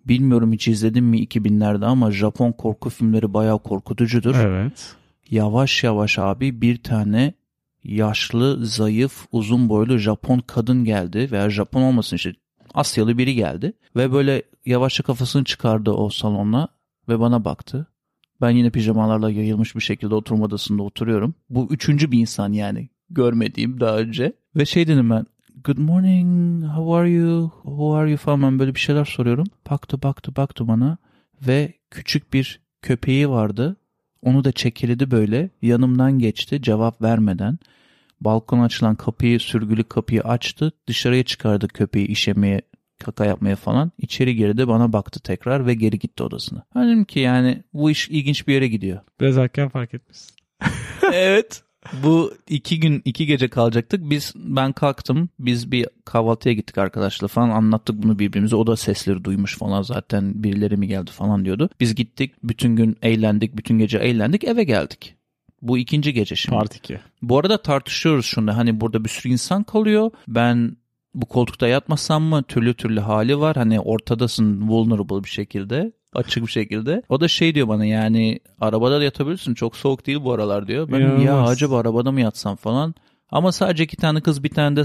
bilmiyorum hiç izledim mi 2000'lerde ama Japon korku filmleri bayağı korkutucudur. Evet. Yavaş yavaş abi bir tane yaşlı, zayıf, uzun boylu Japon kadın geldi veya Japon olmasın işte Asyalı biri geldi ve böyle yavaşça kafasını çıkardı o salona ve bana baktı. Ben yine pijamalarla yayılmış bir şekilde oturma odasında oturuyorum. Bu üçüncü bir insan yani görmediğim daha önce. Ve şey dedim ben good morning how are you who are you falan ben böyle bir şeyler soruyorum. Baktı baktı baktı bana ve küçük bir köpeği vardı. Onu da çekiledi böyle yanımdan geçti cevap vermeden. Balkona açılan kapıyı sürgülü kapıyı açtı dışarıya çıkardı köpeği işemeye kaka yapmaya falan. İçeri girdi bana baktı tekrar ve geri gitti odasına. Ben dedim ki yani bu iş ilginç bir yere gidiyor. Biraz erken fark etmişsin. <laughs> evet. Bu iki gün iki gece kalacaktık. Biz ben kalktım. Biz bir kahvaltıya gittik arkadaşlar falan anlattık bunu birbirimize. O da sesleri duymuş falan zaten birileri mi geldi falan diyordu. Biz gittik bütün gün eğlendik bütün gece eğlendik eve geldik. Bu ikinci gece şimdi. Part 2. Bu arada tartışıyoruz şunu hani burada bir sürü insan kalıyor. Ben bu koltukta yatmasam mı türlü türlü hali var. Hani ortadasın vulnerable bir şekilde açık bir şekilde. O da şey diyor bana yani arabada da yatabilirsin çok soğuk değil bu aralar diyor. Ben ya İnanılmaz. acaba arabada mı yatsam falan. Ama sadece iki tane kız bir tane de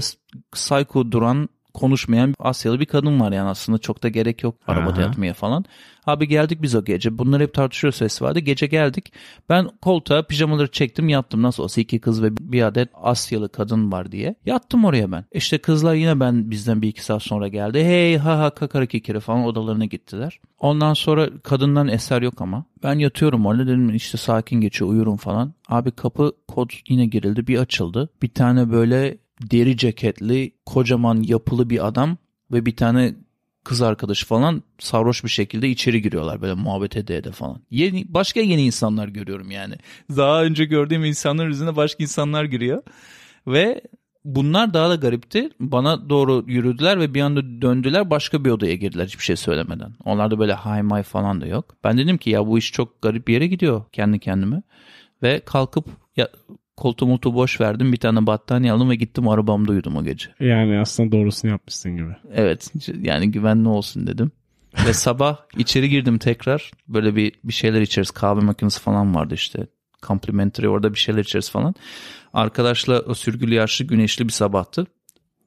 psycho duran konuşmayan Asyalı bir kadın var yani aslında çok da gerek yok arabada Aha. yatmaya falan. Abi geldik biz o gece. Bunlar hep tartışıyor ses vardı. Gece geldik. Ben koltuğa pijamaları çektim yattım. Nasıl olsa iki kız ve bir adet Asyalı kadın var diye. Yattım oraya ben. İşte kızlar yine ben bizden bir iki saat sonra geldi. Hey ha ha kakara kikiri falan odalarına gittiler. Ondan sonra kadından eser yok ama. Ben yatıyorum orada dedim işte sakin geçiyor uyurum falan. Abi kapı kod yine girildi bir açıldı. Bir tane böyle deri ceketli kocaman yapılı bir adam ve bir tane kız arkadaşı falan sarhoş bir şekilde içeri giriyorlar böyle muhabbet ede ede falan. Yeni, başka yeni insanlar görüyorum yani. Daha önce gördüğüm insanların üzerine başka insanlar giriyor. Ve bunlar daha da garipti. Bana doğru yürüdüler ve bir anda döndüler başka bir odaya girdiler hiçbir şey söylemeden. Onlarda böyle hay may falan da yok. Ben dedim ki ya bu iş çok garip bir yere gidiyor kendi kendime. Ve kalkıp ya koltuğu multu boş verdim bir tane battaniye aldım ve gittim arabamda uyudum o gece. Yani aslında doğrusunu yapmışsın gibi. Evet yani güvenli olsun dedim. Ve <laughs> sabah içeri girdim tekrar. Böyle bir bir şeyler içeriz. Kahve makinesi falan vardı işte. Complimentary orada bir şeyler içeriz falan. Arkadaşla o sürgülü yaşlı güneşli bir sabahtı.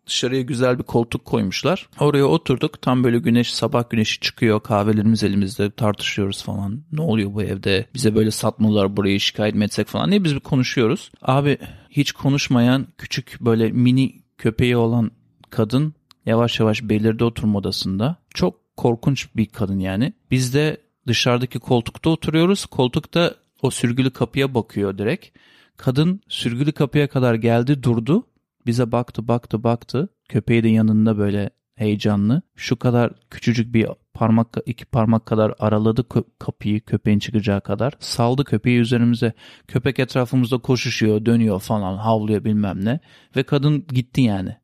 Dışarıya güzel bir koltuk koymuşlar. Oraya oturduk. Tam böyle güneş sabah güneşi çıkıyor. Kahvelerimiz elimizde tartışıyoruz falan. Ne oluyor bu evde? Bize böyle satmalar burayı şikayet mi etsek falan diye biz bir konuşuyoruz. Abi hiç konuşmayan küçük böyle mini köpeği olan kadın yavaş yavaş belirdi oturma odasında. Çok korkunç bir kadın yani. Biz de dışarıdaki koltukta oturuyoruz. Koltukta o sürgülü kapıya bakıyor direkt. Kadın sürgülü kapıya kadar geldi durdu. Bize baktı baktı baktı. Köpeği de yanında böyle heyecanlı. Şu kadar küçücük bir parmak iki parmak kadar araladı kapıyı köpeğin çıkacağı kadar. Saldı köpeği üzerimize. Köpek etrafımızda koşuşuyor, dönüyor falan, havlıyor bilmem ne. Ve kadın gitti yani.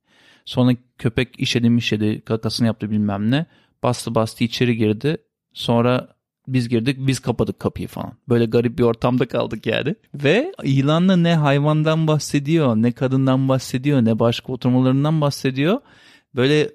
Sonra köpek işedi mişedi, kakasını yaptı bilmem ne. Bastı bastı içeri girdi. Sonra biz girdik biz kapadık kapıyı falan. Böyle garip bir ortamda kaldık yani. Ve ilanla ne hayvandan bahsediyor ne kadından bahsediyor ne başka oturmalarından bahsediyor. Böyle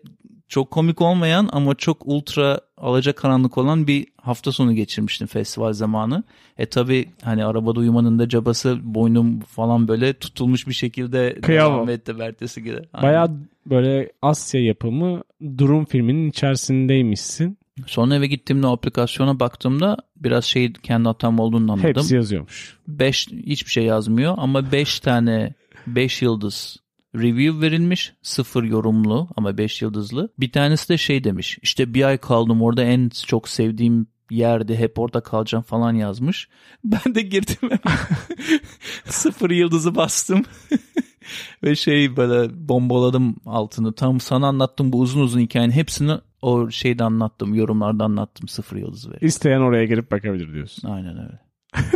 çok komik olmayan ama çok ultra alaca karanlık olan bir hafta sonu geçirmiştim festival zamanı. E tabi hani arabada uyumanın da cabası boynum falan böyle tutulmuş bir şekilde Kıyamam. devam etti ertesi gibi. Baya böyle Asya yapımı durum filminin içerisindeymişsin. Sonra eve gittiğimde aplikasyona baktığımda biraz şey kendi hatam olduğunu anladım. Hepsi yazıyormuş. 5 hiçbir şey yazmıyor ama 5 tane 5 yıldız review verilmiş. Sıfır yorumlu ama 5 yıldızlı. Bir tanesi de şey demiş. İşte bir ay kaldım orada en çok sevdiğim yerde hep orada kalacağım falan yazmış. <laughs> Ben de girdim <laughs> sıfır yıldızı bastım. <laughs> Ve şey böyle bombaladım altını. Tam sana anlattım bu uzun uzun hikayenin hepsini o şeyde anlattım. Yorumlarda anlattım sıfır yıldızı ver. İsteyen oraya girip bakabilir diyorsun. Aynen öyle. <laughs>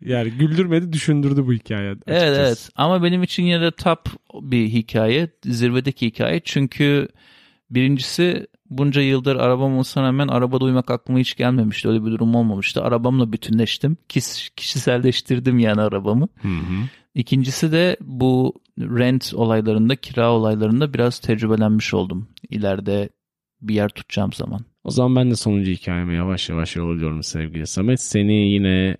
yani güldürmedi düşündürdü bu hikaye. Açıkçası. Evet evet ama benim için yine de top bir hikaye. Zirvedeki hikaye. Çünkü birincisi bunca yıldır arabam olsana rağmen arabada uyumak aklıma hiç gelmemişti. Öyle bir durum olmamıştı. Arabamla bütünleştim. Kis, kişiselleştirdim yani arabamı. Hı hı. İkincisi de bu rent olaylarında, kira olaylarında biraz tecrübelenmiş oldum. İleride bir yer tutacağım zaman. O zaman ben de sonuncu hikayeme yavaş yavaş yol alıyorum sevgili Samet. Seni yine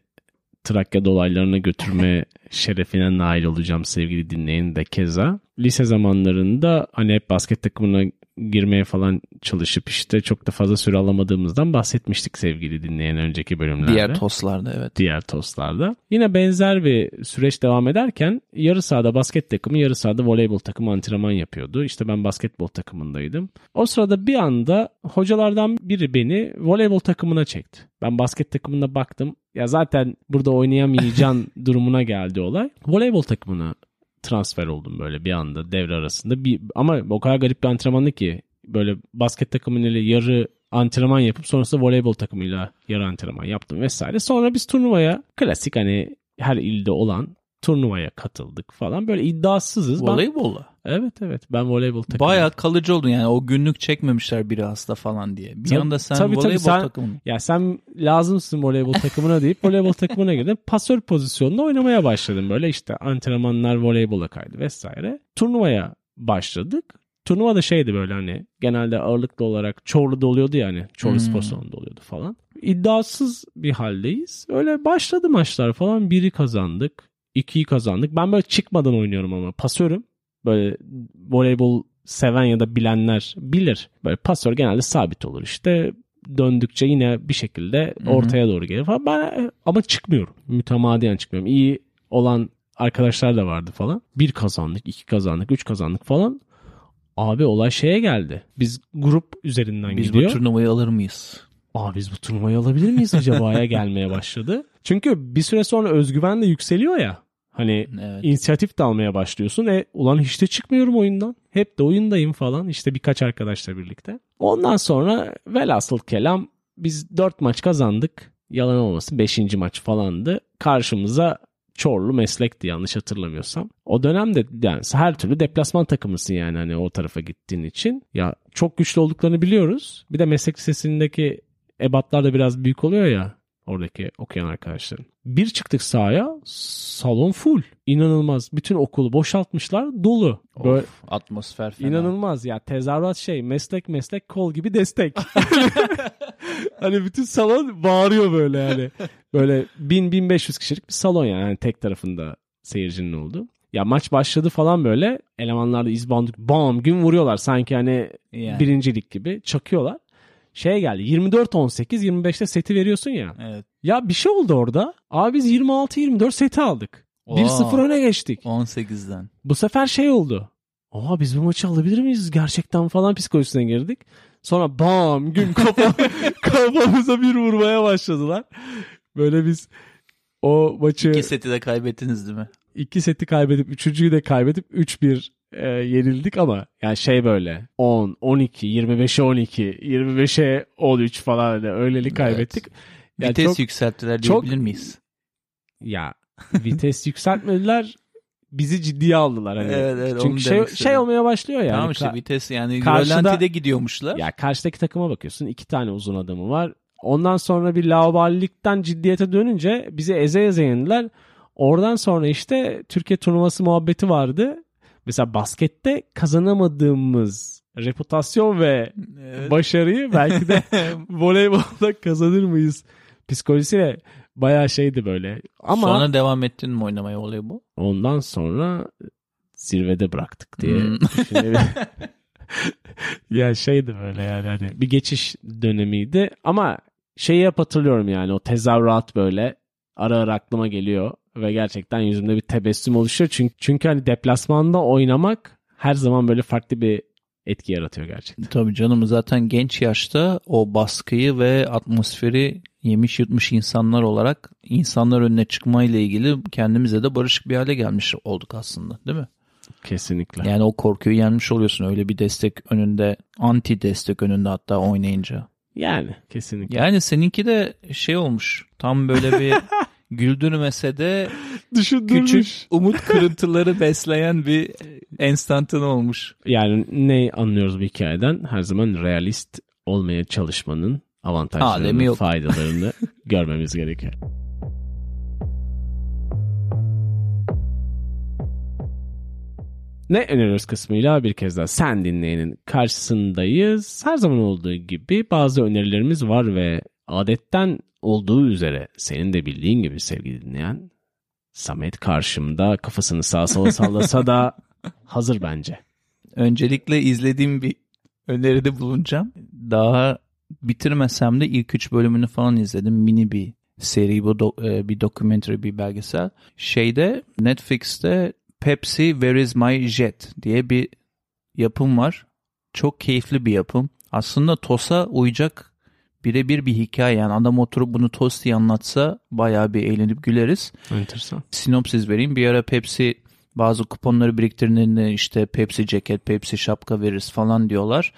Trakya dolaylarına götürme <laughs> şerefine nail olacağım sevgili dinleyen de keza. Lise zamanlarında hani hep basket takımına girmeye falan çalışıp işte çok da fazla süre alamadığımızdan bahsetmiştik sevgili dinleyen önceki bölümlerde. Diğer toslarda evet. Diğer toslarda. Yine benzer bir süreç devam ederken yarı sahada basket takımı yarı sahada voleybol takımı antrenman yapıyordu. İşte ben basketbol takımındaydım. O sırada bir anda hocalardan biri beni voleybol takımına çekti. Ben basket takımına baktım. Ya zaten burada oynayamayacağın <laughs> durumuna geldi olay. Voleybol takımına transfer oldum böyle bir anda devre arasında. Bir, ama o kadar garip bir antrenmandı ki böyle basket takımıyla yarı antrenman yapıp sonrasında voleybol takımıyla yarı antrenman yaptım vesaire. Sonra biz turnuvaya klasik hani her ilde olan turnuvaya katıldık falan. Böyle iddiasızız. Voleybolla? Ben, evet evet ben voleybol takımı. Bayağı kalıcı oldun yani o günlük çekmemişler biri hasta falan diye. Bir tabii, anda sen tabii, voleybol tabii, sen. Ya sen lazımsın voleybol takımına deyip voleybol takımına girdin. <laughs> Pasör pozisyonunda oynamaya başladım böyle işte antrenmanlar voleybola kaydı vesaire. Turnuvaya başladık. Turnuva da şeydi böyle hani genelde ağırlıklı olarak Çorlu'da oluyordu yani. Çorlu hmm. spor salonunda oluyordu falan. İddiasız bir haldeyiz. Öyle başladı maçlar falan. Biri kazandık. 2'yi kazandık. Ben böyle çıkmadan oynuyorum ama pasörüm. Böyle voleybol seven ya da bilenler bilir. Böyle pasör genelde sabit olur işte. Döndükçe yine bir şekilde ortaya doğru gelir falan. Ben ama çıkmıyorum. Mütemadiyen çıkmıyorum. İyi olan arkadaşlar da vardı falan. Bir kazandık, iki kazandık, üç kazandık falan. Abi olay şeye geldi. Biz grup üzerinden biz gidiyor. Biz bu turnuvayı alır mıyız? Aa biz bu turnuvayı alabilir miyiz acaba'ya <laughs> gelmeye başladı. Çünkü bir süre sonra özgüven de yükseliyor ya. Hani evet. inisiyatif de almaya başlıyorsun. E ulan hiç de çıkmıyorum oyundan. Hep de oyundayım falan. İşte birkaç arkadaşla birlikte. Ondan sonra velhasıl kelam biz dört maç kazandık. Yalan olmasın beşinci maç falandı. Karşımıza Çorlu meslekti yanlış hatırlamıyorsam. O dönemde yani her türlü deplasman takımısın yani hani o tarafa gittiğin için. Ya çok güçlü olduklarını biliyoruz. Bir de meslek lisesindeki ebatlar da biraz büyük oluyor ya oradaki okuyan arkadaşların. Bir çıktık sahaya salon full. İnanılmaz. Bütün okulu boşaltmışlar dolu. Böyle, of, atmosfer fena. İnanılmaz ya tezahürat şey meslek meslek kol gibi destek. <laughs> hani bütün salon bağırıyor böyle yani. Böyle 1000-1500 kişilik bir salon yani. yani tek tarafında seyircinin olduğu. Ya maç başladı falan böyle elemanlar da izbandık bam gün vuruyorlar sanki hani yani. birincilik gibi çakıyorlar şey geldi 24-18 25'te seti veriyorsun ya. Evet. Ya bir şey oldu orada. Abi biz 26-24 seti aldık. Oo, 1-0 öne geçtik. 18'den. Bu sefer şey oldu. Aa biz bu maçı alabilir miyiz gerçekten falan psikolojisine girdik. Sonra bam gün <laughs> kafa, kafamıza bir vurmaya başladılar. Böyle biz o maçı... İki seti de kaybettiniz değil mi? İki seti kaybedip üçüncüyü de kaybedip 3-1 e, yenildik ama yani şey böyle 10, 12, 25'e 12, 25'e 13 falan hani öyleli kaybettik. Yani Vites çok- yükselttiler çok- diyebilir miyiz? ya vites <laughs> yükseltmediler. Bizi ciddiye aldılar hani. Evet, evet, Çünkü şey, şey olmaya başlıyor yani. tamam işte vites yani karşıda- rölantide gidiyormuşlar. ya karşıdaki takıma bakıyorsun. iki tane uzun adamı var. Ondan sonra bir laubalilikten ciddiyete dönünce bizi eze eze yendiler. Oradan sonra işte Türkiye turnuvası muhabbeti vardı. Mesela baskette kazanamadığımız reputasyon ve Evet. başarıyı belki de <laughs> voleybolda kazanır mıyız psikolojisiyle bayağı şeydi böyle. Ama Sonra devam ettin mi oynamaya voleybol? ondan sonra zirvede bıraktık diye Hmm. <laughs> <laughs> ya şeydi böyle yani hani bir geçiş dönemiydi ama şeyi hep hatırlıyorum yani o tezahürat böyle ara ara aklıma geliyor ve gerçekten yüzümde bir tebessüm oluşuyor. Çünkü, çünkü hani deplasmanda oynamak her zaman böyle farklı bir etki yaratıyor gerçekten. Tabii canım zaten genç yaşta o baskıyı ve atmosferi yemiş yutmuş insanlar olarak insanlar önüne çıkma ile ilgili kendimize de barışık bir hale gelmiş olduk aslında değil mi? Kesinlikle. Yani o korkuyu yenmiş oluyorsun öyle bir destek önünde anti destek önünde hatta oynayınca. Yani kesinlikle. Yani seninki de şey olmuş tam böyle bir <laughs> güldürmese de <laughs> küçük umut kırıntıları besleyen bir enstantan olmuş. Yani ne anlıyoruz bu hikayeden? Her zaman realist olmaya çalışmanın avantajlarını, yok. faydalarını <laughs> görmemiz gerekiyor. Ne öneriyoruz kısmıyla bir kez daha sen dinleyenin karşısındayız. Her zaman olduğu gibi bazı önerilerimiz var ve adetten olduğu üzere senin de bildiğin gibi sevgili dinleyen Samet karşımda kafasını sağa sola sallasa da <laughs> hazır bence. Öncelikle izlediğim bir öneride bulunacağım. Daha bitirmesem de ilk üç bölümünü falan izledim. Mini bir seri bu do- e, bir documentary bir belgesel. Şeyde Netflix'te Pepsi Where is my jet diye bir yapım var. Çok keyifli bir yapım. Aslında TOS'a uyacak birebir bir hikaye. Yani adam oturup bunu TOS diye anlatsa bayağı bir eğlenip güleriz Enteresan. sinopsis vereyim. Bir ara Pepsi bazı kuponları biriktirdiğinde işte Pepsi ceket, Pepsi şapka veririz falan diyorlar.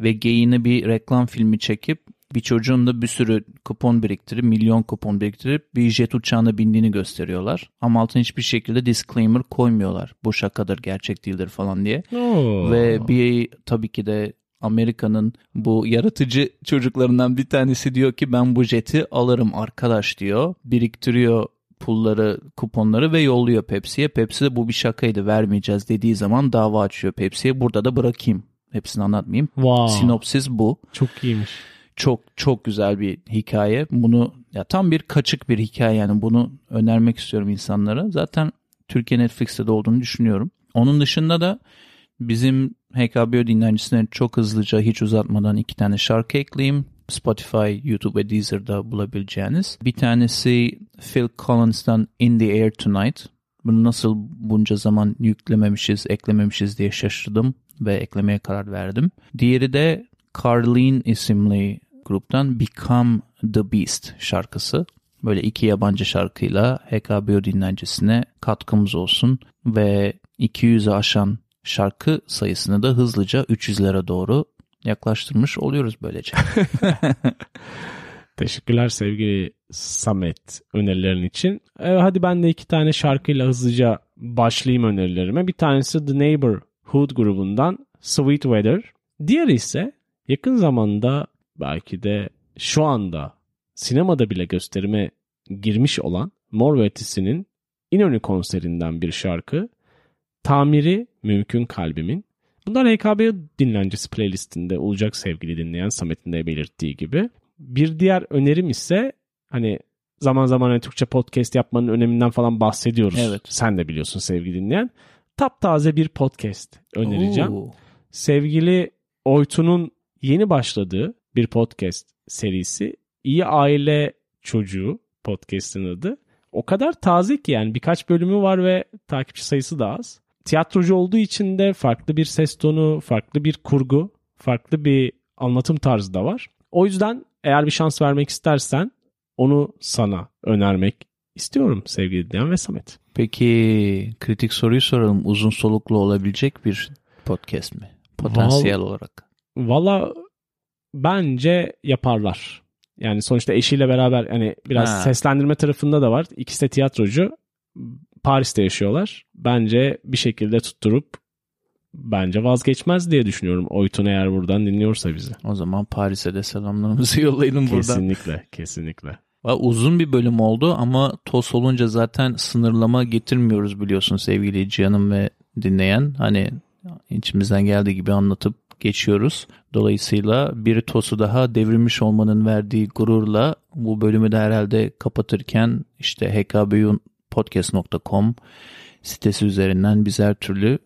Ve geyini bir reklam filmi çekip bir çocuğun da bir sürü kupon biriktirip, milyon kupon biriktirip bir jet uçağına bindiğini gösteriyorlar. Ama altına hiçbir şekilde disclaimer koymuyorlar. Bu şakadır, gerçek değildir falan diye. Oo. Ve bir tabii ki de Amerika'nın bu yaratıcı çocuklarından bir tanesi diyor ki ben bu jeti alırım arkadaş diyor. Biriktiriyor pulları, kuponları ve yolluyor Pepsi'ye. Pepsi de bu bir şakaydı vermeyeceğiz dediği zaman dava açıyor Pepsi'ye. Burada da bırakayım. Hepsini anlatmayayım. wow. Sinopsis bu. Çok iyiymiş. Çok çok güzel bir hikaye. Bunu ya tam bir kaçık bir hikaye yani bunu önermek istiyorum insanlara. Zaten Türkiye Netflix'te de olduğunu düşünüyorum. Onun dışında da bizim HKBO dinleyicisine çok hızlıca hiç uzatmadan iki tane şarkı ekleyeyim. Spotify, YouTube ve Deezer'da bulabileceğiniz. Bir tanesi Phil Collins'tan In the Air Tonight. Bunu nasıl bunca zaman yüklememişiz, eklememişiz diye şaşırdım ve eklemeye karar verdim. Diğeri de Carlene isimli gruptan Become the Beast şarkısı. Böyle iki yabancı şarkıyla HKBO dinleyicisine katkımız olsun ve 200'ü aşan şarkı sayısını da hızlıca 300'lere doğru yaklaştırmış oluyoruz böylece. <laughs> Teşekkürler sevgili Samet önerilerin için. Ee, hadi ben de iki tane şarkıyla hızlıca başlayayım önerilerime. Bir tanesi The Neighborhood grubundan Sweet Weather. Diğeri ise yakın zamanda belki de şu anda sinemada bile gösterime girmiş olan Mor ve Ötesi'nin İnönü konserinden bir şarkı. Tamiri Mümkün Kalbimin. Bunlar HKB dinlencesi playlistinde olacak sevgili dinleyen Samet'in de belirttiği gibi. Bir diğer önerim ise hani zaman zaman hani Türkçe podcast yapmanın öneminden falan bahsediyoruz. Evet. Sen de biliyorsun sevgili dinleyen. Taptaze bir podcast önereceğim. Oo. Sevgili Oytun'un yeni başladığı bir podcast serisi İyi Aile Çocuğu podcast'ın adı. O kadar taze ki yani birkaç bölümü var ve takipçi sayısı da az. Tiyatrocu olduğu için de farklı bir ses tonu, farklı bir kurgu, farklı bir anlatım tarzı da var. O yüzden eğer bir şans vermek istersen onu sana önermek istiyorum sevgili dinleyen ve Samet. Peki kritik soruyu soralım. Uzun soluklu olabilecek bir podcast mi? Potansiyel Val- olarak. Valla bence yaparlar. Yani sonuçta eşiyle beraber hani biraz Ha. seslendirme tarafında da var. İkisi de tiyatrocu. Paris'te yaşıyorlar. Bence bir şekilde tutturup bence vazgeçmez diye düşünüyorum. Oytun eğer buradan dinliyorsa bizi. O zaman Paris'e de selamlarımızı <laughs> yollayalım buradan. Kesinlikle, kesinlikle. Uzun bir bölüm oldu ama TOS olunca zaten sınırlama getirmiyoruz biliyorsun sevgili Cihan'ım ve dinleyen. Hani içimizden geldiği gibi anlatıp geçiyoruz. Dolayısıyla bir TOS'u daha devirmiş olmanın verdiği gururla bu bölümü de herhalde kapatırken işte hkbunpodcast.com sitesi üzerinden biz her türlü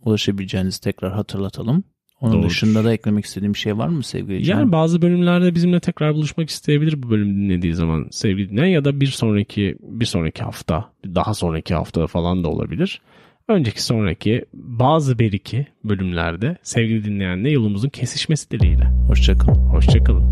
ulaşabileceğinizi tekrar hatırlatalım. Onun Doğrudur. dışında da eklemek istediğim bir şey var mı sevgili Cihan? Yani bazı bölümlerde bizimle tekrar buluşmak isteyebilir bu bölümü dinlediği zaman sevgili dinleyen ya da bir sonraki bir sonraki hafta, daha sonraki hafta falan da olabilir. Önceki sonraki bazı beriki bölümlerde sevgili dinleyenle yolumuzun kesişmesi dileğiyle. Hoşçakalın. Hoşçakalın.